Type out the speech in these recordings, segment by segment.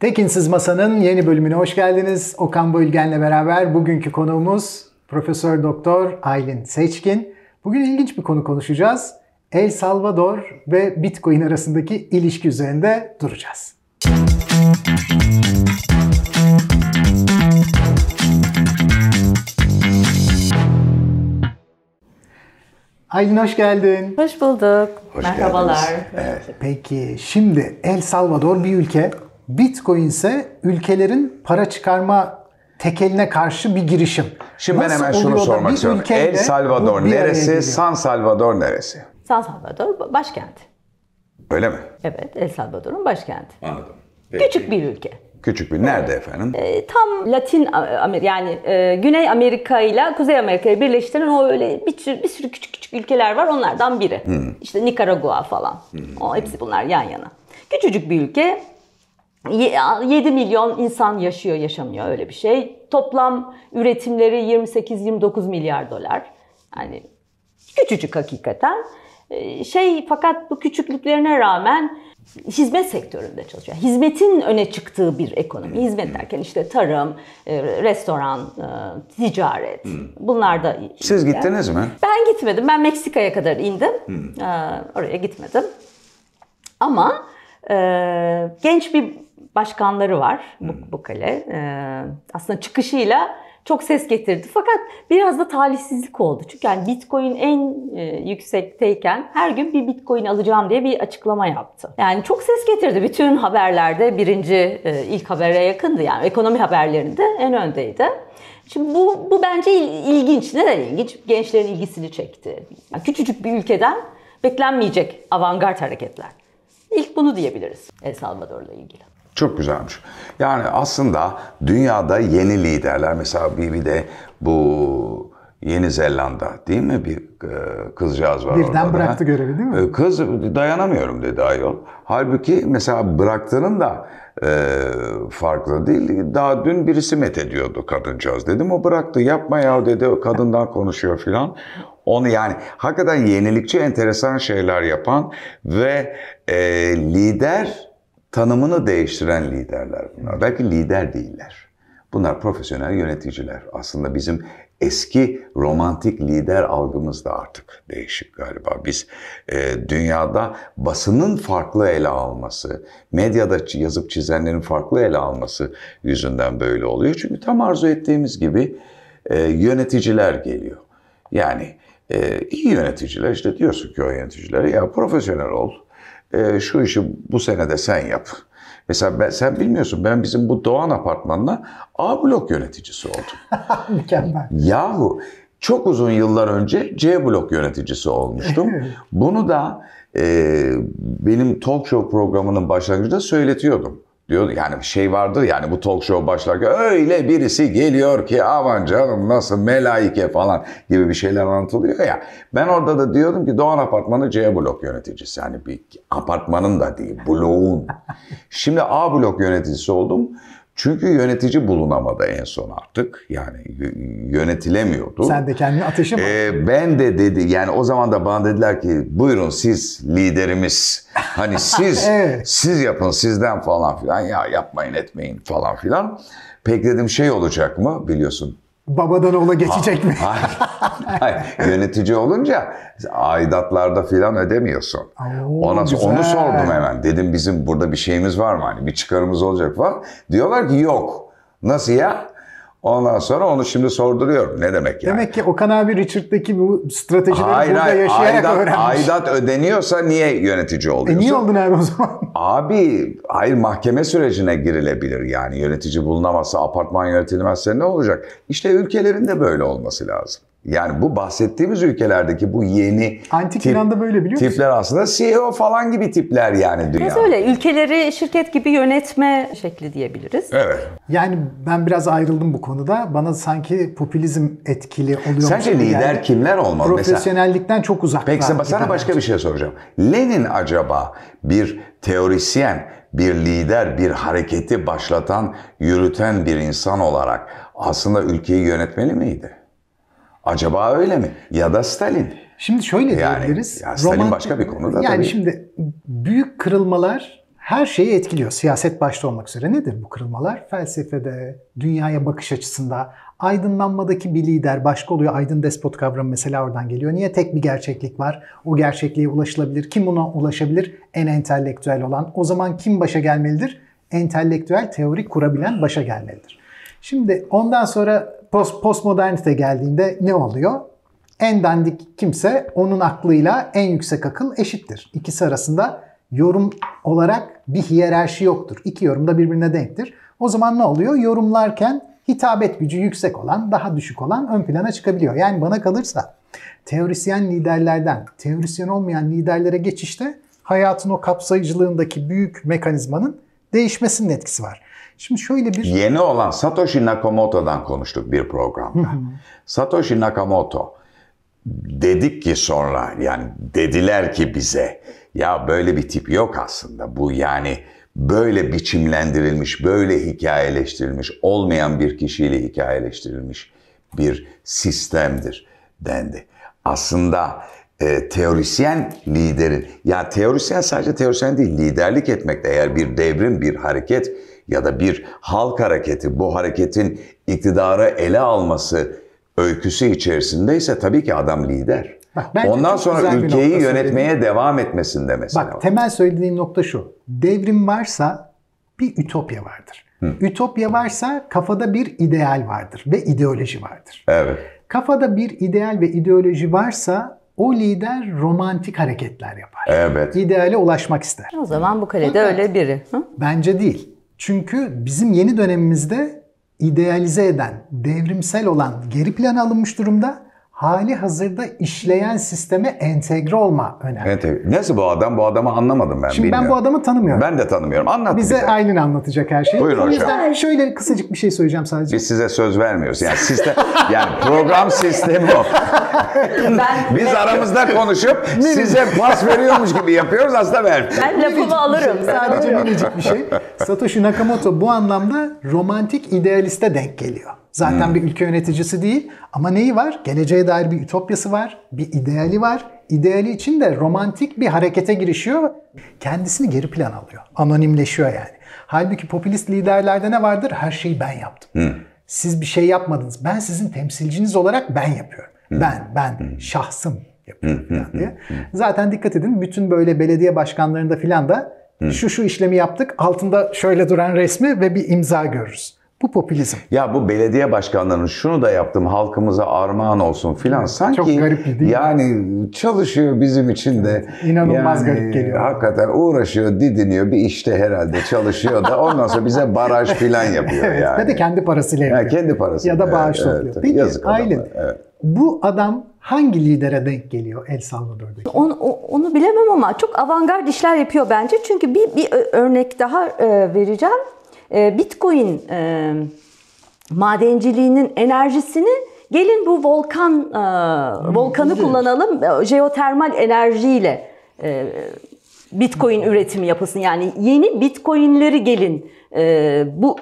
Tekinsiz Masa'nın yeni bölümüne hoş geldiniz. Okan Bölgen'le beraber bugünkü konuğumuz Profesör Doktor Aylin Seçkin. Bugün ilginç bir konu konuşacağız. El Salvador ve Bitcoin arasındaki ilişki üzerinde duracağız. Aylin hoş geldin. Hoş bulduk. Hoş Merhabalar. geldiniz. Evet. Peki şimdi El Salvador bir ülke. Bitcoin ise ülkelerin para çıkarma tekeline karşı bir girişim. Şimdi ben Nasıl hemen şunu sormak istiyorum. El Salvador neresi? San Salvador neresi? San Salvador başkent. Öyle mi? Evet, El Salvador'un başkenti. Anladım. Küçük bir ülke. Küçük bir. Nerede efendim? E, tam Latin Amerika yani e, Güney Amerika ile Kuzey Amerika'yı birleştiren o öyle bir sürü, bir sürü küçük küçük ülkeler var. Onlardan biri. İşte Nikaragua falan. O hepsi bunlar yan yana. Küçücük bir ülke. Ye- 7 milyon insan yaşıyor, yaşamıyor öyle bir şey. Toplam üretimleri 28-29 milyar dolar. Yani küçücük hakikaten. Ee, Şey fakat bu küçüklüklerine rağmen hizmet sektöründe çalışıyor. Hizmetin öne çıktığı bir ekonomi. Hizmet derken işte tarım, e, restoran, e, ticaret. Bunlar da Siz gittiniz mi? ben gitmedim. Ben Meksika'ya kadar indim. Ee, oraya gitmedim. Ama e, genç bir başkanları var bu, bu kale. Ee, aslında çıkışıyla çok ses getirdi. Fakat biraz da talihsizlik oldu. Çünkü yani Bitcoin en e, yüksekteyken her gün bir Bitcoin alacağım diye bir açıklama yaptı. Yani çok ses getirdi. Bütün haberlerde birinci e, ilk habere yakındı. Yani ekonomi haberlerinde en öndeydi. Şimdi bu, bu bence il- ilginç. Neden ilginç? Gençlerin ilgisini çekti. Yani küçücük bir ülkeden beklenmeyecek avantgard hareketler. İlk bunu diyebiliriz El Salvador'la ilgili. Çok güzelmiş. Yani aslında dünyada yeni liderler mesela bir, bir de bu Yeni Zelanda değil mi bir e, kızcağız var Birden orada da. bıraktı görevi değil mi? E, Kız dayanamıyorum dedi ayol. Halbuki mesela bıraktığının da e, farklı değil. Daha dün birisi met ediyordu kadıncağız. Dedim o bıraktı yapma ya dedi o kadından konuşuyor filan. Onu yani hakikaten yenilikçi enteresan şeyler yapan ve e, lider tanımını değiştiren liderler bunlar. Belki lider değiller. Bunlar profesyonel yöneticiler. Aslında bizim eski romantik lider algımız da artık değişik galiba. Biz e, dünyada basının farklı ele alması, medyada yazıp çizenlerin farklı ele alması yüzünden böyle oluyor. Çünkü tam arzu ettiğimiz gibi e, yöneticiler geliyor. Yani e, iyi yöneticiler işte diyorsun ki o yöneticilere ya profesyonel ol. E, şu işi bu sene de sen yap. Mesela ben, sen bilmiyorsun ben bizim bu Doğan Apartmanı'na A blok yöneticisi oldum. Mükemmel. Yahu çok uzun yıllar önce C blok yöneticisi olmuştum. Bunu da e, benim talk show programının başlangıcında söyletiyordum. Diyor yani bir şey vardır yani bu talk show başlarken öyle birisi geliyor ki aman canım nasıl melaike falan gibi bir şeyler anlatılıyor ya. Ben orada da diyordum ki Doğan Apartmanı C blok yöneticisi. Yani bir apartmanın da değil bloğun. Şimdi A blok yöneticisi oldum. Çünkü yönetici bulunamadı en son artık. Yani yönetilemiyordu. Sen de kendini ateşe mi? Ee, ben de dedi yani o zaman da bana dediler ki buyurun siz liderimiz. Hani siz Evet. siz yapın sizden falan filan ya yapmayın etmeyin falan filan. Pek dedim şey olacak mı biliyorsun. Babadan oğula geçecek mi? Hayır, hayır. Yönetici olunca aidatlarda filan ödemiyorsun. Oo, Ona, güzel. onu sordum hemen. Dedim bizim burada bir şeyimiz var mı? Hani bir çıkarımız olacak falan. Diyorlar ki yok. Nasıl ya? Ondan sonra onu şimdi sorduruyorum. Ne demek yani? Demek ki Okan abi Richard'daki bu stratejileri Hayır burada hayır yaşayarak aidat, öğrenmiş. aidat ödeniyorsa niye yönetici E oluyorsun? niye oldun abi o zaman? Abi hayır mahkeme sürecine girilebilir yani yönetici bulunamazsa apartman yönetilmezse ne olacak? İşte ülkelerin de böyle olması lazım. Yani bu bahsettiğimiz ülkelerdeki bu yeni Antik Yunan'da böyle biliyor musun? tipler aslında CEO falan gibi tipler yani dünya. Biraz öyle ülkeleri şirket gibi yönetme şekli diyebiliriz. Evet. Yani ben biraz ayrıldım bu konuda. Bana sanki popülizm etkili oluyor. Sence lider kimler olmalı? Mesela Profesyonellikten çok uzaklar. Peki sana- başka bir şey soracağım. Lenin acaba bir teorisyen, bir lider, bir hareketi başlatan, yürüten bir insan olarak aslında ülkeyi yönetmeli miydi? Acaba öyle mi? Ya da Stalin? Şimdi şöyle Yani, diyebiliriz. ya Stalin başka bir konu da Yani tabii. şimdi büyük kırılmalar her şeyi etkiliyor. Siyaset başta olmak üzere. Nedir bu kırılmalar? Felsefede, dünyaya bakış açısında, aydınlanmadaki bir lider başka oluyor. Aydın despot kavramı mesela oradan geliyor. Niye tek bir gerçeklik var? O gerçekliğe ulaşılabilir. Kim buna ulaşabilir? En entelektüel olan. O zaman kim başa gelmelidir? Entelektüel teori kurabilen başa gelmelidir. Şimdi ondan sonra post, postmodernite geldiğinde ne oluyor? En dandik kimse onun aklıyla en yüksek akıl eşittir. İkisi arasında yorum olarak bir hiyerarşi yoktur. İki yorum da birbirine denktir. O zaman ne oluyor? Yorumlarken hitabet gücü yüksek olan, daha düşük olan ön plana çıkabiliyor. Yani bana kalırsa teorisyen liderlerden teorisyen olmayan liderlere geçişte hayatın o kapsayıcılığındaki büyük mekanizmanın değişmesinin etkisi var. Şimdi şöyle bir... Yeni olan Satoshi Nakamoto'dan konuştuk bir programda. Satoshi Nakamoto dedik ki sonra yani dediler ki bize ya böyle bir tip yok aslında. Bu yani böyle biçimlendirilmiş, böyle hikayeleştirilmiş, olmayan bir kişiyle hikayeleştirilmiş bir sistemdir dendi. Aslında e, teorisyen liderin, ya teorisyen sadece teorisyen değil, liderlik etmekte eğer bir devrim, bir hareket ya da bir halk hareketi bu hareketin iktidarı ele alması öyküsü içerisindeyse tabii ki adam lider. Bak, bence Ondan sonra ülkeyi yönetmeye söyledin. devam etmesinde mesela. Bak temel söylediğim nokta şu. Devrim varsa bir ütopya vardır. Ütopya varsa kafada bir ideal vardır ve ideoloji vardır. Evet. Kafada bir ideal ve ideoloji varsa o lider romantik hareketler yapar. Evet. İdeale ulaşmak ister. O zaman bu kalede Fakat- öyle biri. Hı? Bence değil. Çünkü bizim yeni dönemimizde idealize eden, devrimsel olan geri plana alınmış durumda. Hali hazırda işleyen sisteme entegre olma önemli. Evet, evet. Nasıl bu adam? Bu adamı anlamadım ben. Şimdi ben bilmiyorum. bu adamı tanımıyorum. Ben de tanımıyorum. Anlat Bize bize. Aylin anlatacak her şeyi. Buyurun o hocam. yüzden şöyle kısacık bir şey söyleyeceğim sadece. Biz size söz vermiyoruz. Yani sistem, yani program sistemi o. Ben, Biz aramızda konuşup size pas veriyormuş gibi yapıyoruz aslında ver. ben lafımı alırım. Sadece minicik bir şey. Satoshi Nakamoto bu anlamda romantik idealiste denk geliyor. Zaten bir ülke yöneticisi değil ama neyi var? Geleceğe dair bir ütopyası var, bir ideali var. İdeali için de romantik bir harekete girişiyor. Kendisini geri plan alıyor. Anonimleşiyor yani. Halbuki popülist liderlerde ne vardır? Her şeyi ben yaptım. Siz bir şey yapmadınız. Ben sizin temsilciniz olarak ben yapıyorum. Ben, ben, şahsım yapıyorum falan diye. Zaten dikkat edin bütün böyle belediye başkanlarında filan da şu şu işlemi yaptık. Altında şöyle duran resmi ve bir imza görürüz. Bu popülizm. Ya bu belediye başkanlarının şunu da yaptım halkımıza armağan olsun filan sanki çok garip değil mi? yani çalışıyor bizim için de İnanılmaz yani garip geliyor. Hakikaten uğraşıyor, didiniyor bir işte herhalde çalışıyor da ondan sonra bize baraj filan yapıyor Evet, yani. Ve de kendi parasıyla Ya yapıyor. kendi parası. Ya da bağış Evet, topluyor. evet. Peki Yazık Aylin, evet. bu adam hangi lidere denk geliyor El Salvador'daki? Onu, onu bilemem ama çok avantgard işler yapıyor bence. Çünkü bir, bir örnek daha e, vereceğim. E, Bitcoin e, madenciliğinin enerjisini gelin bu volkan e, volkanı kullanalım e, jeotermal enerjiyle Bitcoin üretimi yapılsın. Yani yeni Bitcoin'leri gelin bu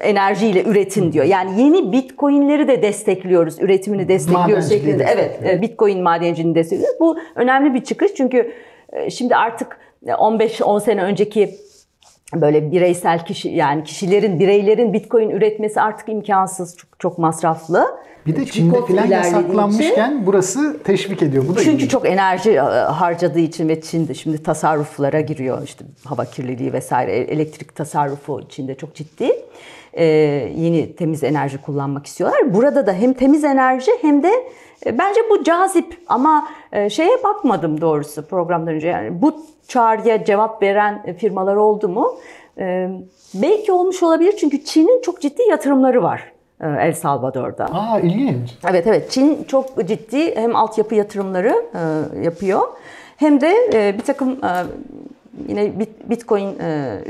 enerjiyle üretin diyor. Yani yeni Bitcoin'leri de destekliyoruz, üretimini destekliyoruz şeklinde. Evet, Bitcoin madenciliğini destekliyoruz. Bu önemli bir çıkış çünkü şimdi artık 15-10 sene önceki böyle bireysel kişi yani kişilerin, bireylerin Bitcoin üretmesi artık imkansız, çok çok masraflı. Bir de Çünkü Çin'de filan ilerlediği için- yasaklanmışken burası teşvik ediyor. Bu da çünkü ilginç. çok enerji e, harcadığı için ve Çin'de şimdi tasarruflara giriyor. işte hava kirliliği vesaire e- elektrik tasarrufu Çin'de çok ciddi. Ee, yeni temiz enerji kullanmak istiyorlar. Burada da hem temiz enerji hem de bence bu cazip ama e, şeye bakmadım doğrusu programdan önce. Yani bu çağrıya cevap veren e, firmalar oldu mu? E, belki olmuş olabilir çünkü Çin'in çok ciddi yatırımları var e, El Salvador'da. Aa ilginç. Evet evet Çin çok ciddi hem altyapı yatırımları e, yapıyor hem de e, bir takım e, yine bit- Bitcoin e,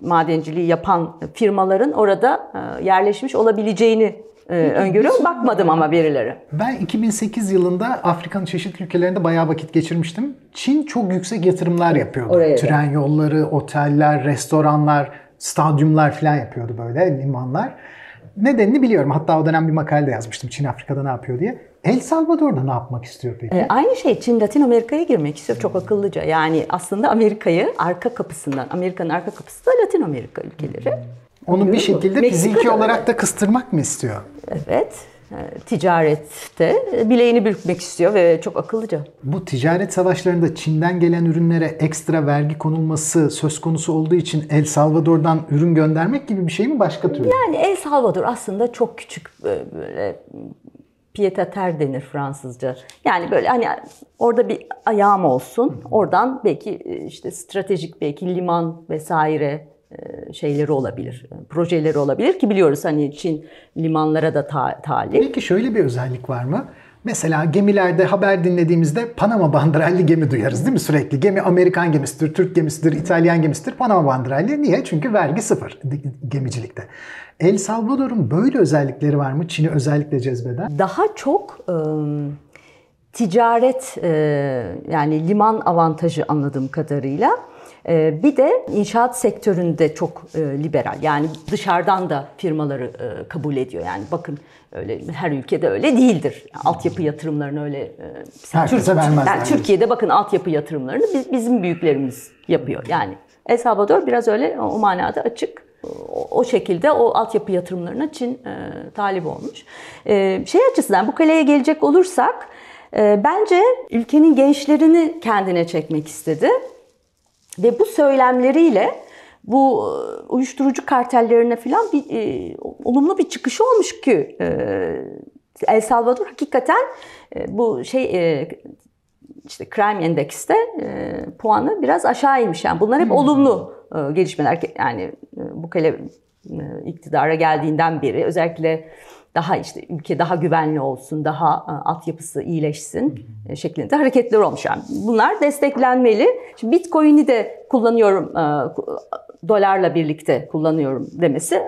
madenciliği yapan firmaların orada e, yerleşmiş olabileceğini e, öngörüyorum. Bakmadım ama verilere. Ben 2008 yılında Afrika'nın çeşitli ülkelerinde bayağı vakit geçirmiştim. Çin çok yüksek yatırımlar yapıyordu. Oraya. Tren yolları, oteller, restoranlar, stadyumlar falan yapıyordu böyle, limanlar. Nedenini biliyorum. Hatta o dönem bir makale de yazmıştım Çin Afrika'da ne yapıyor diye. El Salvador'da ne yapmak istiyor peki? E, aynı şey Çin Latin Amerika'ya girmek istiyor çok akıllıca. Yani aslında Amerika'yı arka kapısından, Amerika'nın arka kapısı da Latin Amerika ülkeleri. Onu bir şekilde Meksika'da fiziki olarak da kıstırmak mı istiyor? Evet. e, Ticarette bileğini bürkmek istiyor ve çok akıllıca. Bu ticaret savaşlarında Çin'den gelen ürünlere ekstra vergi konulması söz konusu olduğu için El Salvador'dan ürün göndermek gibi bir şey mi başka türlü? Yani El Salvador aslında çok küçük e, böyle terre denir Fransızca. Yani böyle hani orada bir ayağım olsun. Oradan belki e, işte stratejik belki liman vesaire şeyleri olabilir. e, Projeleri olabilir ki biliyoruz hani Çin limanlara da ta- talip. Peki şöyle bir özellik var mı? Mesela gemilerde haber dinlediğimizde Panama bandıralli gemi duyarız değil mi sürekli? Gemi Amerikan gemisidir, Türk gemisidir, İtalyan gemisidir, Panama bandıralli. Niye? Çünkü vergi sıfır gemicilikte. El Salvador'un böyle özellikleri var mı? Çin'i özellikle cezbeden. Daha çok e, ticaret e, yani liman avantajı anladığım kadarıyla. E, bir de inşaat sektöründe çok e, liberal. Yani dışarıdan da firmaları e, kabul ediyor. Yani bakın öyle her ülkede öyle değildir. Altyapı yatırımlarını öyle e, vermezler yani Türkiye'de bakın altyapı yatırımlarını biz- bizim büyüklerimiz yapıyor. Yani El Salvador biraz öyle o manada açık. O, o şekilde o altyapı yatırımlarına Çin e, talip olmuş. E, şey açısından bu kaleye gelecek olursak e, bence ülkenin gençlerini kendine çekmek istedi. Ve bu söylemleriyle bu e, uyuşturucu kartellerine falan bir e, olumlu bir çıkışı olmuş ki e, El Salvador hakikaten e, bu şey e, işte crime endekste e, puanı biraz aşağı inmiş. Yani bunlar hep olumlu e, gelişmeler. Yani e, bu kale e, iktidara geldiğinden beri özellikle daha işte ülke daha güvenli olsun, daha e, altyapısı iyileşsin e, şeklinde hareketler olmuş. Yani bunlar desteklenmeli. Şimdi Bitcoin'i de kullanıyorum, e, dolarla birlikte kullanıyorum demesi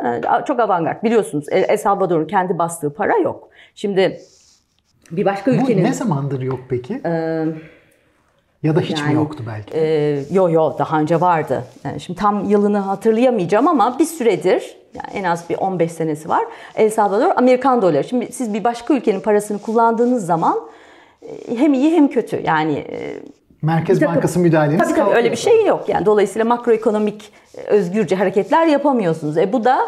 çok avantgard. Biliyorsunuz El Salvador'un kendi bastığı para yok. Şimdi bir başka Bu ülkenin... ne zamandır yok peki? e, ya da hiç mi yani, yoktu belki? e, yo yo daha önce vardı. Yani şimdi tam yılını hatırlayamayacağım ama bir süredir yani en az bir 15 senesi var. El Salvador Amerikan doları. Şimdi siz bir başka ülkenin parasını kullandığınız zaman e, hem iyi hem kötü. Yani e, Merkez takım- Bankası müdahaleniz Tabii tabii öyle bir şey yok. Yani dolayısıyla makroekonomik e, özgürce hareketler yapamıyorsunuz. E bu da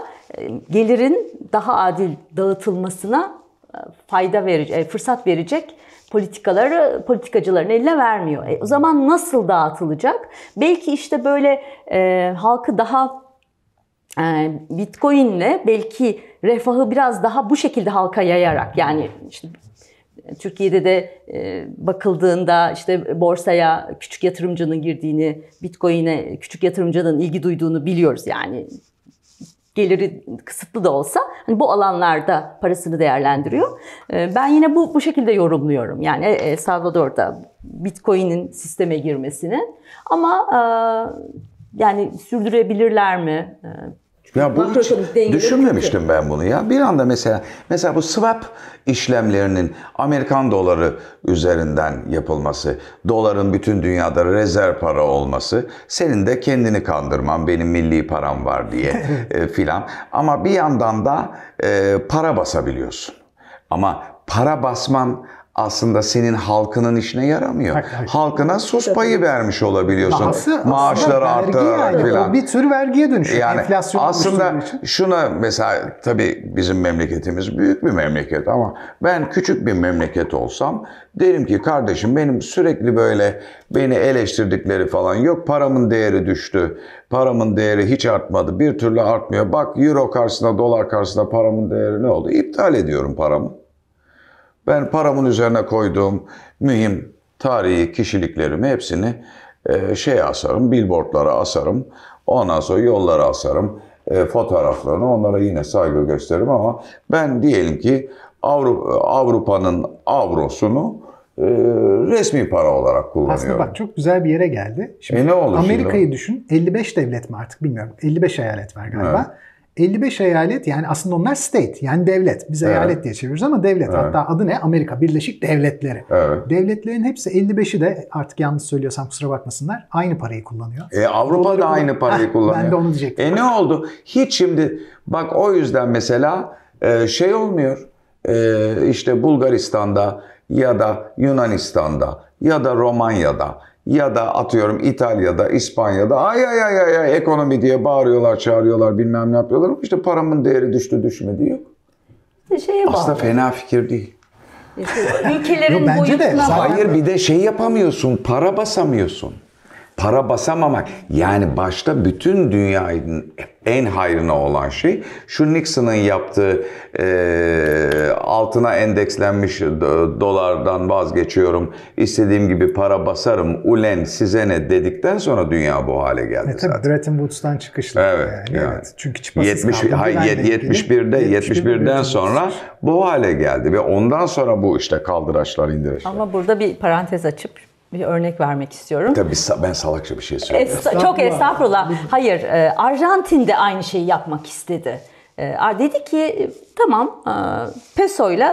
gelirin daha adil dağıtılmasına fayda verecek, fırsat verecek politikaları politikacıların eline vermiyor. E, o zaman nasıl dağıtılacak? Belki işte böyle e, halkı daha e, Bitcoin'le belki refahı biraz daha bu şekilde halka yayarak yani işte Türkiye'de de e, bakıldığında işte borsaya küçük yatırımcının girdiğini, Bitcoin'e küçük yatırımcının ilgi duyduğunu biliyoruz yani. Geliri kısıtlı da olsa hani bu alanlarda parasını değerlendiriyor. E, ben yine bu bu şekilde yorumluyorum. Yani El Salvador'da Bitcoin'in sisteme girmesini ama e, yani sürdürebilirler mi? Ya bu hiç düşünmemiştim ben bunu ya. Bir anda mesela mesela bu swap işlemlerinin Amerikan doları üzerinden yapılması, doların bütün dünyada rezerv para olması, senin de kendini kandırman, benim milli param var diye e, filan. Ama bir yandan da e, para basabiliyorsun. Ama para basman aslında senin halkının işine yaramıyor. Hayır, hayır. Halkına sus payı vermiş olabiliyorsun. Dahası Maaşları arttırarak yani. filan. O bir tür vergiye dönüşüyor. Yani Enflasyon aslında şuna mesela tabii bizim memleketimiz büyük bir memleket ama ben küçük bir memleket olsam derim ki kardeşim benim sürekli böyle beni eleştirdikleri falan yok paramın değeri düştü. Paramın değeri hiç artmadı. Bir türlü artmıyor. Bak euro karşısında dolar karşısında paramın değeri ne oldu? İptal ediyorum paramı. Ben paramın üzerine koyduğum mühim tarihi kişiliklerimi hepsini e, şeye asarım, billboardlara asarım. Ondan sonra yollara asarım. E, fotoğraflarını onlara yine saygı gösteririm ama ben diyelim ki Avrupa, Avrupa'nın avrosunu e, resmi para olarak kullanıyorum. Aslında bak çok güzel bir yere geldi. Şimdi E ne şimdi? Amerika'yı düşün. 55 devlet mi artık bilmiyorum. 55 eyalet var galiba. 55 eyalet yani aslında onlar state yani devlet. Biz Evet. eyalet diye çeviriyoruz ama devlet. Hatta adı ne? Amerika Birleşik Devletleri. Evet. Devletlerin hepsi 55'i de artık yanlış söylüyorsam kusura bakmasınlar aynı parayı kullanıyor. E, Avrupa Doları da aynı parayı Heh, kullanıyor. ben de onu diyecektim. E ne oldu? Hiç şimdi bak o yüzden mesela e, şey olmuyor. e, işte Bulgaristan'da ya da Yunanistan'da ya da Romanya'da ya da atıyorum İtalya'da, İspanya'da ay ay ay ay, ay ekonomi diye bağırıyorlar, çağırıyorlar, bilmem ne yapıyorlar. İşte paramın değeri düştü düşmedi yok. Şeye bağlı. Aslında fena fikir değil. Ülkelerin Yo, bence de. Zaten-. Hayır bir de şey yapamıyorsun, para basamıyorsun. Para basamamak yani başta bütün dünyanın en hayrına olan şey şu Nixon'ın yaptığı eee, altına endekslenmiş do- dolardan vazgeçiyorum istediğim gibi para basarım ulen size ne dedikten sonra dünya bu hale geldi E, tabii zaten. Bretton Woods'tan çıkışla. Evet, yani, yani. evet. Çünkü çıpasız 70 kaldı. hayır, Güvenle ilgili. 71'de 71'den Bretton sonra bu hale geldi ve ondan sonra bu işte kaldıraçlar indireçler. Ama burada bir parantez açıp bir örnek vermek istiyorum. Tabii ben salakça bir şey söylüyorum. Es- çok estağfurullah. Hayır, e, Arjantin de aynı şeyi yapmak istedi. E, dedi ki tamam e, peso ile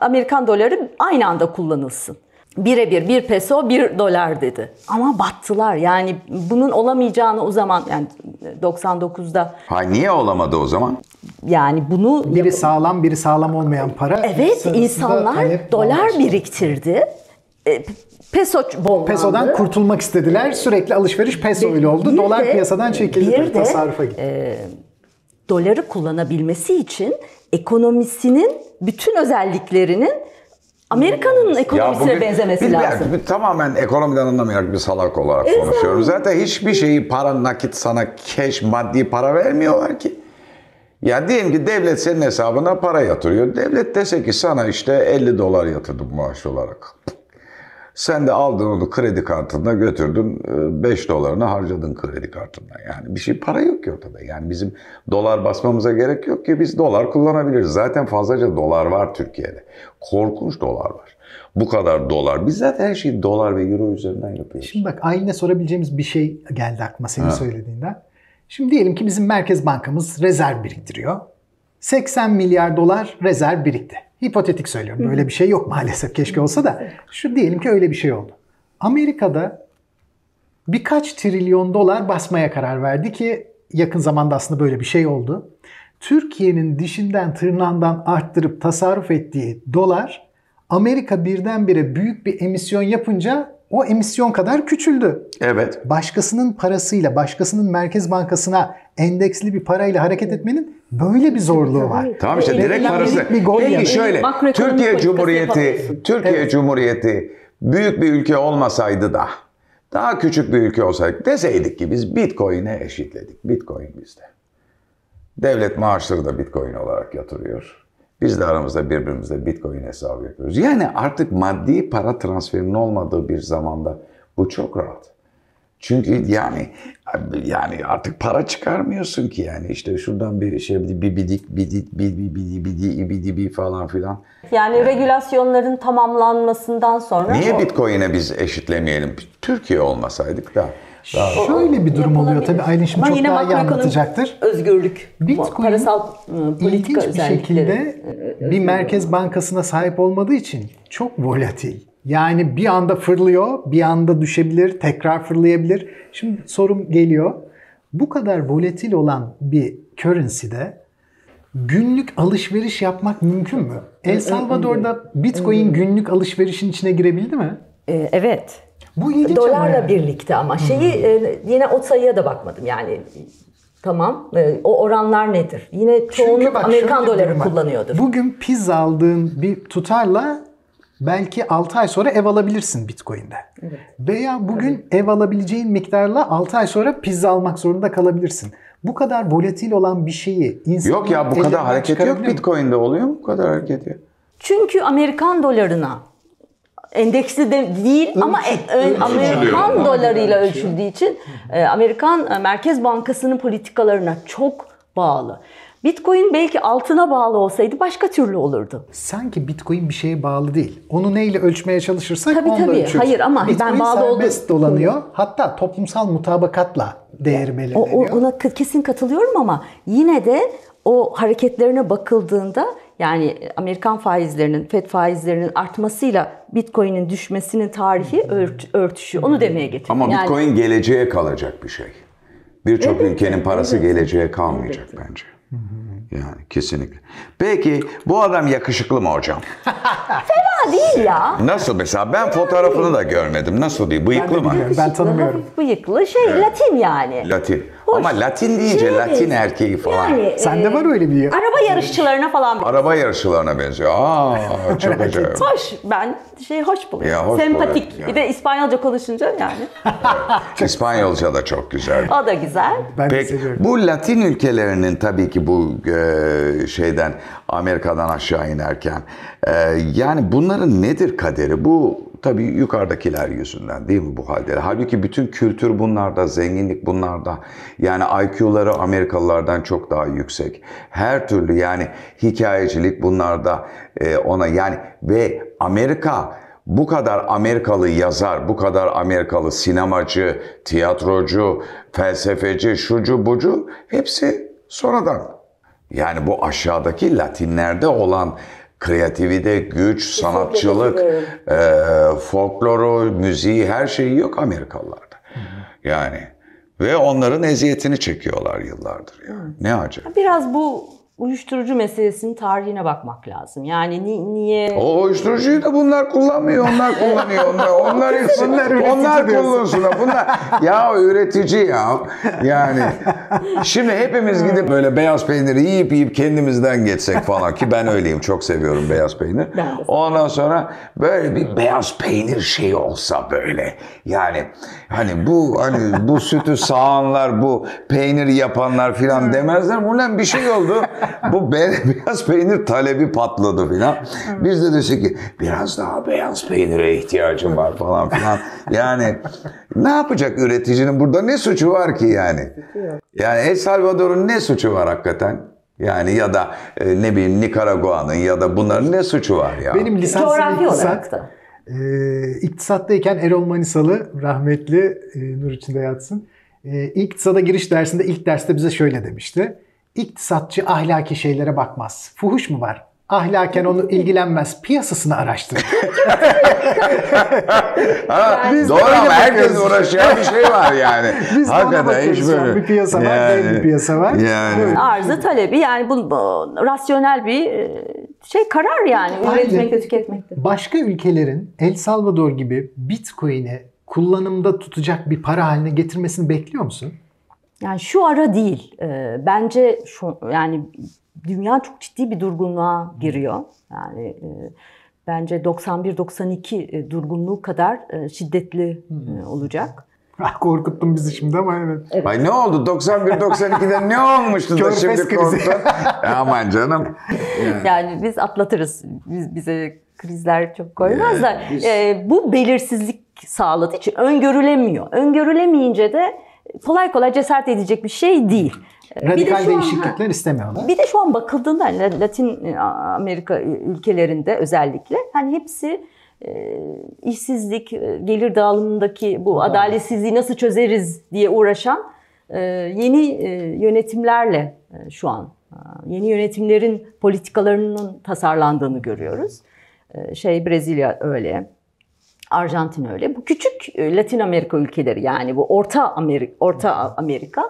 Amerikan doları aynı anda kullanılsın. Birebir bir peso bir dolar dedi. Ama battılar. Yani bunun olamayacağını o zaman yani 99'da Hay niye olamadı o zaman? yani bunu Biri sağlam, biri sağlam olmayan para. Evet insanlar dolar bambaşka. biriktirdi. E, peso bollandı. Pesodan kurtulmak istediler. Sürekli alışveriş peso ile oldu. Bir Dolar de- piyasadan çekildi. bir de, tasarrufa gitti. e, doları kullanabilmesi için ekonomisinin bütün özelliklerinin Amerika'nın ekonomisine benzemesi biz- lazım. biz tamamen ekonomiden anlamayarak bir salak olarak Evet. konuşuyoruz. Zaten hiçbir şeyi para nakit sana cash maddi para vermiyorlar ki. Ya diyelim ki devlet senin hesabına para yatırıyor. Devlet dese ki sana işte 50 dolar yatırdım maaş olarak. Sen de aldın onu kredi kartında götürdün 5 dolarını harcadın kredi kartından. Yani bir şey para yok ki ortada. Yani bizim dolar basmamıza gerek yok ki biz dolar kullanabiliriz. Zaten fazlaca dolar var Türkiye'de. Korkunç dolar var. Bu kadar dolar. Biz zaten her şeyi dolar ve euro üzerinden yapıyoruz. Şimdi bak Aylin'e sorabileceğimiz bir şey geldi aklıma senin söylediğinden. Şimdi diyelim ki bizim Merkez Bankamız rezerv biriktiriyor. 80 milyar dolar rezerv birikti. Hipotetik söylüyorum. Böyle bir şey yok maalesef. Keşke olsa da. Şu diyelim ki öyle bir şey oldu. Amerika'da birkaç trilyon dolar basmaya karar verdi ki yakın zamanda aslında böyle bir şey oldu. Türkiye'nin dişinden tırnağından arttırıp tasarruf ettiği dolar Amerika birdenbire büyük bir emisyon yapınca o emisyon kadar küçüldü. Evet. Başkasının parasıyla, başkasının merkez bankasına endeksli bir parayla hareket etmenin böyle bir zorluğu var. Tamam işte direkt parası. minik bir gol Peki yemek. şöyle Türkiye Cumhuriyeti. Türkiye Cumhuriyeti büyük bir ülke olmasaydı da daha küçük bir ülke olsaydık deseydik ki biz Bitcoin'e eşitledik. Bitcoin bizde. Devlet maaşları da Bitcoin olarak yatırıyor. Biz de aramızda birbirimizle Bitcoin hesabı yapıyoruz. Yani artık maddi para transferinin olmadığı bir zamanda bu çok rahat. Çünkü yani yani artık para çıkarmıyorsun ki yani işte şuradan bir şey bir bidik bidik bidi bidi bidi bidi bidi falan filan. Yani regülasyonların tamamlanmasından sonra Niye o- Bitcoin'e biz eşitlemeyelim? Türkiye olmasaydık da. daha- Şöyle bir durum oluyor tabii Aylin şimdi Ama çok yine daha iyi anlatacaktır. Özgürlük, Bitcoin parasal ıı, politika İlginç bir özellikleri. şekilde bir merkez bankasına sahip olmadığı için çok volatil. Yani bir anda fırlıyor, bir anda düşebilir, tekrar fırlayabilir. Şimdi sorum geliyor. Bu kadar volatil olan bir currency'de günlük alışveriş yapmak mümkün mü? El Salvador'da Bitcoin günlük alışverişin içine girebildi mi? Ee, evet. Bu ilginç ama Dolarla yani. birlikte ama şeyi e, yine o sayıya da bakmadım yani tamam e, o oranlar nedir? Yine çoğunluk Amerikan doları kullanıyordur. Bugün pizza aldığın bir tutarla belki 6 ay sonra ev alabilirsin Bitcoin'de. Veya bugün ev alabileceğin miktarla 6 ay sonra pizza almak zorunda kalabilirsin. Bu kadar volatil olan bir şeyi insanlar Yok ya bu kadar hareket yok mi? Bitcoin'de oluyor mu bu kadar hareket ya? Çünkü Amerikan dolarına endeksli de değil ama e- e- Amerikan dolarıyla ölçüldüğü için e, Amerikan e, Merkez Bankası'nın politikalarına çok bağlı. Bitcoin belki altına bağlı olsaydı başka türlü olurdu. Sanki Bitcoin bir şeye bağlı değil. Onu neyle ölçmeye çalışırsak Tabii, onunla tabii. ölçüyoruz. Hayır ama Bitcoin ben bağlı olduğum- dolanıyor. Hatta toplumsal mutabakatla değeri O, belirleniyor. o- ona kesin katılıyorum ama yine de o hareketlerine bakıldığında yani Amerikan faizlerinin, FED faizlerinin artmasıyla Bitcoin'in düşmesinin tarihi ört- örtüşüyor. Onu demeye getiriyorum. Ama Yani- Bitcoin geleceğe kalacak bir şey. Birçok ülkenin parası geleceğe kalmayacak bence. Yani kesinlikle. Peki bu adam yakışıklı mı hocam? Ha, değil ya. Nasıl mesela? Ben fotoğrafını da görmedim. Nasıl değil? Bıyıklı mı? Ben tanımıyorum. Hafif bıyıklı şey Latin yani. Latin. Hoş. Ama Latin deyince Şey, Latin erkeği falan. Yani, Sende e, var öyle bir Araba yarışçılarına falan. Araba yarışçılarına benziyor. Aa çok acayip. Hoş. Ben şey hoş buluyorum. Ya, hoş Sempatik. buluyorum, Bir de İspanyolca konuşunca yani. İspanyolca da çok güzel. O da güzel. Ben de Peki seviyorum. bu Latin ülkelerinin tabii ki bu e, şeyden Amerika'dan aşağı inerken e, yani bunların nedir kaderi? Bu tabii yukarıdakiler yüzünden değil mi bu halde? Halbuki bütün kültür bunlarda, zenginlik bunlarda. Yani IQ'ları Amerikalılardan çok daha yüksek. Her türlü yani hikayecilik bunlarda e, ona yani ve Amerika bu kadar Amerikalı yazar, bu kadar Amerikalı sinemacı, tiyatrocu, felsefeci, şucu bucu hepsi sonradan. Yani bu aşağıdaki Latinlerde olan kreativite, güç, sanatçılık, e, folkloru, müziği her şeyi yok Amerikalılarda. Yani ve onların eziyetini çekiyorlar yıllardır yani. Ne acayip. Biraz bu uyuşturucu meselesinin tarihine bakmak lazım. Yani ni- niye... O uyuşturucuyu da bunlar kullanmıyor, onlar kullanıyor. Onlar, onlar, üretici onlar diyorsun. kullansın. Bunlar, ya üretici ya. Yani şimdi hepimiz gidip böyle beyaz peyniri yiyip yiyip kendimizden geçsek falan ki ben öyleyim. Çok seviyorum beyaz peynir. Ondan sonra böyle bir beyaz peynir şeyi olsa böyle. Yani hani bu hani bu sütü sağanlar, bu peynir yapanlar filan demezler. Ulan bir şey oldu. Bu be- beyaz peynir talebi patladı filan. Biz de desek ki biraz daha beyaz peynire ihtiyacım var falan filan. Yani ne yapacak üreticinin burada ne suçu var ki yani? Yani El Salvador'un ne suçu var hakikaten? Yani ya da e, ne bileyim Nikaragua'nın ya da bunların ne suçu var ya? Benim lisansım Coğrafi iktisat. olarak da. Ee, iktisattayken Erol Manisalı rahmetli e, nur içinde yatsın. E, iktisada giriş dersinde ilk derste bize şöyle demişti. İktisatçı ahlaki şeylere bakmaz. Fuhuş mu var? Ahlaken onu ilgilenmez. Piyasasını araştırır. Ha, de doğru ama herkes bakıyoruz. uğraşan bir şey var yani. Biz Hakikaten hiç böyle. Bir piyasa var, dev bir piyasa var. Yani. Arzı talebi yani bu, bu rasyonel bir e, şey karar yani. Üretmekte tüketmekte. Başka ülkelerin El Salvador gibi Bitcoin'i kullanımda tutacak bir para haline getirmesini bekliyor musun? Yani şu ara değil. Ee, bence şu yani dünya çok ciddi bir durgunluğa giriyor. Yani e, bence 91-92 e, durgunluğu kadar e, şiddetli e, olacak. Korkuttun bizi şimdi ama evet. Ay ne oldu? 91-92'de ne olmuştu da şimdi korktun? Aman canım. Yani biz atlatırız. Biz bize krizler çok koymaz da e, bu belirsizlik sağladığı için öngörülemiyor. Öngörülemeyince de kolay kolay cesaret edecek bir şey değil. E, bir de Radikal şu an- değişiklikler istemiyorlar. Bir de şu an bakıldığında hani Latin Amerika ülkelerinde özellikle hani hepsi e, işsizlik, e, gelir dağılımındaki bu adaletsizliği nasıl çözeriz diye uğraşan e, yeni e, yönetimlerle e, şu an e, yeni yönetimlerin politikalarının tasarlandığını görüyoruz. E, Şey Brezilya öyle. Arjantin öyle. Bu küçük e, Latin Amerika ülkeleri yani bu Orta Amerika, Orta Amerika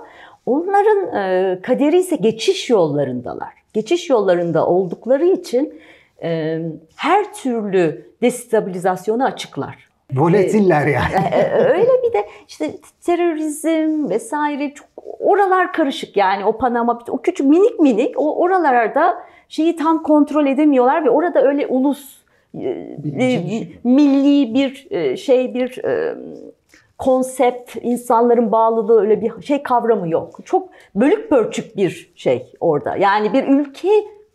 onların e, kaderi ise geçiş yollarındalar. Geçiş yollarında oldukları için e, her türlü destabilizasyonu açıklar. Volatiller yani. Öyle bir de işte terörizm vesaire çok oralar karışık yani o Panama o küçük minik minik o oralarda şeyi tam kontrol edemiyorlar ve orada öyle ulus e, e, şey. milli bir e, şey bir e, konsept insanların bağlılığı öyle bir şey kavramı yok. Çok bölük pörçük bir şey orada. Yani bir ülke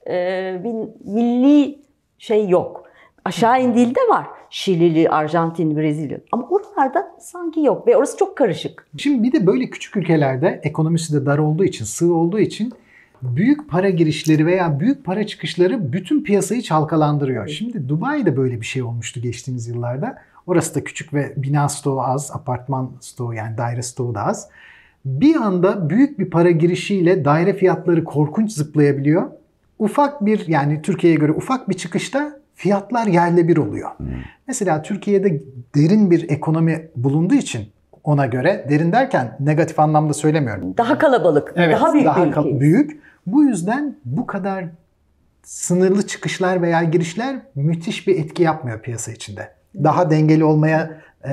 e, bir milli şey yok. Aşağı indiğinde var. Şilili, Arjantin, Brezilya. Ama oralarda sanki yok ve orası çok karışık. Şimdi bir de böyle küçük ülkelerde ekonomisi de dar olduğu için, sığ olduğu için büyük para girişleri veya büyük para çıkışları bütün piyasayı çalkalandırıyor. Şimdi Dubai'de böyle bir şey olmuştu geçtiğimiz yıllarda. Orası da küçük ve bina stoğu az, apartman stoğu yani daire stoğu da az. Bir anda büyük bir para girişiyle daire fiyatları korkunç zıplayabiliyor. Ufak bir yani Türkiye'ye göre ufak bir çıkışta fiyatlar yerle bir oluyor. Mesela Türkiye'de derin bir ekonomi bulunduğu için ona göre derin derken negatif anlamda söylemiyorum. Daha kalabalık, daha büyük bir kal- ülke. büyük. Bu yüzden bu kadar sınırlı çıkışlar veya girişler müthiş bir etki yapmıyor piyasa içinde. Daha dengeli olmaya e,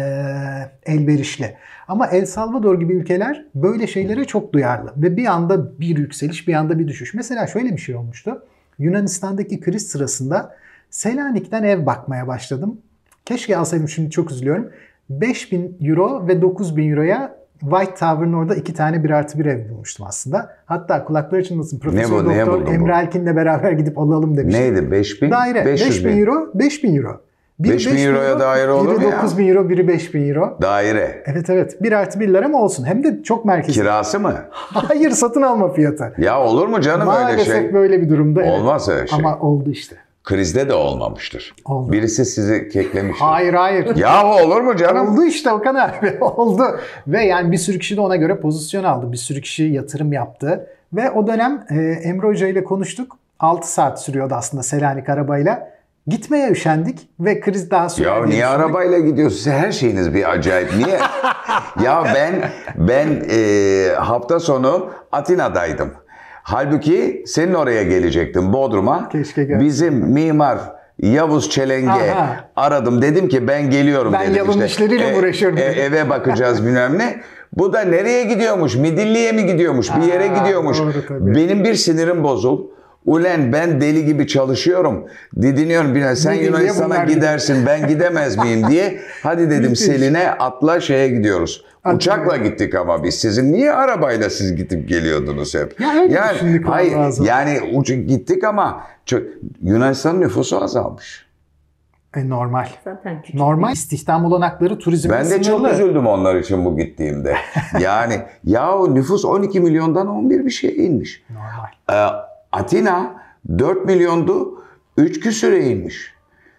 elverişli. Ama El Salvador gibi ülkeler böyle şeylere çok duyarlı. Ve bir anda bir yükseliş, bir anda bir düşüş. Mesela şöyle bir şey olmuştu. Yunanistan'daki kriz sırasında Selanik'ten ev bakmaya başladım. Keşke alsaydım şimdi çok üzülüyorum. 5000 euro ve 9000 euroya White Tower'ın orada iki tane bir artı bir ev bulmuştum aslında. Hatta kulakları çınlasın Profesör bu, neye Doktor bu? Emre Elkin'le beraber gidip alalım demiştim. Neydi? 5000? Daire 500 5000 bin. euro, 5000 euro. Biri 5000 euroya daire olur biri mu ya? 9000 euro, biri 5000 euro. Daire. Evet evet. Bir artı birler ama olsun. Hem de çok merkezi. Kirası mı? Hayır satın alma fiyatı. Ya olur mu canım öyle Maalesef şey? böyle bir durumda. evet. Olmaz öyle şey. Ama oldu işte. Krizde de olmamıştır. Oldu. Birisi sizi keklemiştir. Hayır hayır. Ya olur mu canım? Oldu işte Okan abi. Oldu. Ve yani bir sürü kişi de ona göre pozisyon aldı. Bir sürü kişi yatırım yaptı. Ve o dönem e, Emre Hoca ile konuştuk. 6 saat sürüyordu aslında Selanik arabayla. Gitmeye üşendik ve kriz daha sonra. Ya niye arabayla gidiyorsunuz? Siz Her şeyiniz bir acayip. Niye? ya ben ben e, hafta sonu Atina'daydım. Halbuki senin oraya gelecektim Bodrum'a. Keşke gel- Bizim mimar Yavuz Çelenge Aha. aradım. Dedim ki ben geliyorum Ben dedim Yavuz'un işte. işleriyle uğraşıyorum dedim. eve bakacağız bilmem ne. Bu da nereye gidiyormuş? Midilli'ye mi gidiyormuş? Bir yere Aa, gidiyormuş. doğru tabii. Benim bir sinirim bozul. Ulen ben deli gibi çalışıyorum. Didiniyorum. Biraz sen Yunanistan'a gidersin ben gidemez miyim diye. Hadi dedim. Selin'e atla şeye gidiyoruz. Hadi Uçakla gittik ama biz. Sizin niye arabayla siz gidip geliyordunuz hep? Ya öyle yani, hayır, vallahi. yani uç, gittik ama çok, Yunanistan nüfusu azalmış. E, normal. Zaten küçük. Normal istihdam olanakları turizmde Ben de çok sınırlı. üzüldüm onlar için bu gittiğimde. Yani ya o nüfus 12 milyondan 11 bir şeye inmiş. Normal. Ee, Atina 4 milyondu, 3 küsüre inmiş.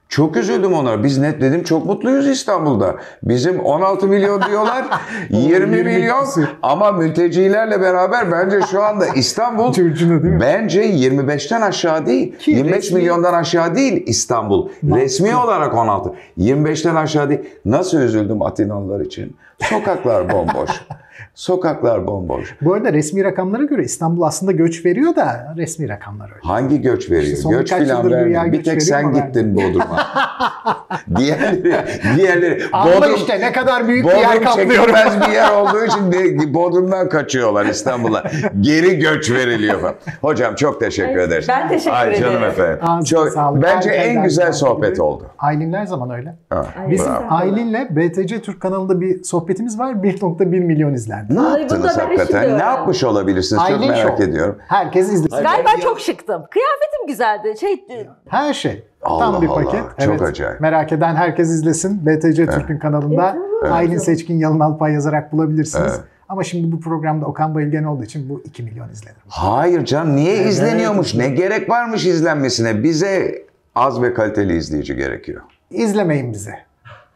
Çok üzüldüm onlara. Biz net dedim çok mutluyuz İstanbul'da. Bizim 16 milyon diyorlar, 20 20 milyon ama mültecilerle beraber bence şu anda İstanbul bence 25'ten aşağı değil, Ki 25 resmi- milyondan aşağı değil İstanbul. Resmi olarak 16. 25'ten aşağı değil. Nasıl üzüldüm Atinalılar için. Sokaklar bomboş. Sokaklar bomboş. Bu arada resmi rakamlara göre İstanbul aslında göç veriyor da resmi rakamlar öyle. Hangi göç veriyor? İşte göç filan vermiyor. Bir tek sen gittin Bodrum'a. diğerleri, diğerleri Ama Bodrum, işte ne kadar büyük bir yer Bodrum kaplıyorum. çekilmez bir yer olduğu için de Bodrum'dan kaçıyorlar İstanbul'a. Geri göç veriliyor falan. Hocam çok teşekkür ederiz. ben teşekkür Ay, canım ederim. efendim. Ağzına Çok, sağlık. bence Herkesten en güzel sohbet ediyorum. oldu. Aylin her zaman öyle. Ha, Ay, Biz bravo. Aylin'le BTC Türk kanalında bir sohbetimiz var. 1.1 milyon izlendi. Ne Ay, yaptınız hakikaten? Ne yapmış olabilirsiniz? Çok Aylin merak Show. ediyorum. Herkes izlesin. Galiba çok şıktım. Kıyafetim güzeldi. Şey Her şey. Allah Tam bir Allah, paket. çok acayip. Merak eden herkes izlesin. BTC Türk'ün kanalında Evet. Aylin Seçkin Yalın Alpay yazarak bulabilirsiniz. Evet. Ama şimdi bu programda Okan Bayülgen olduğu için bu 2 milyon izlenir. Hayır canım niye izleniyormuş? Ne gerek varmış izlenmesine? Bize az ve kaliteli izleyici gerekiyor. İzlemeyin bizi.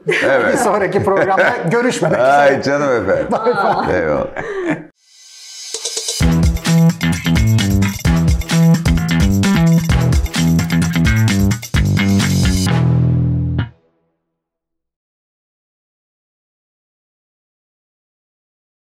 Bir Evet. sonraki programda görüşmemek üzere. Ay canım efendim. Eyvallah.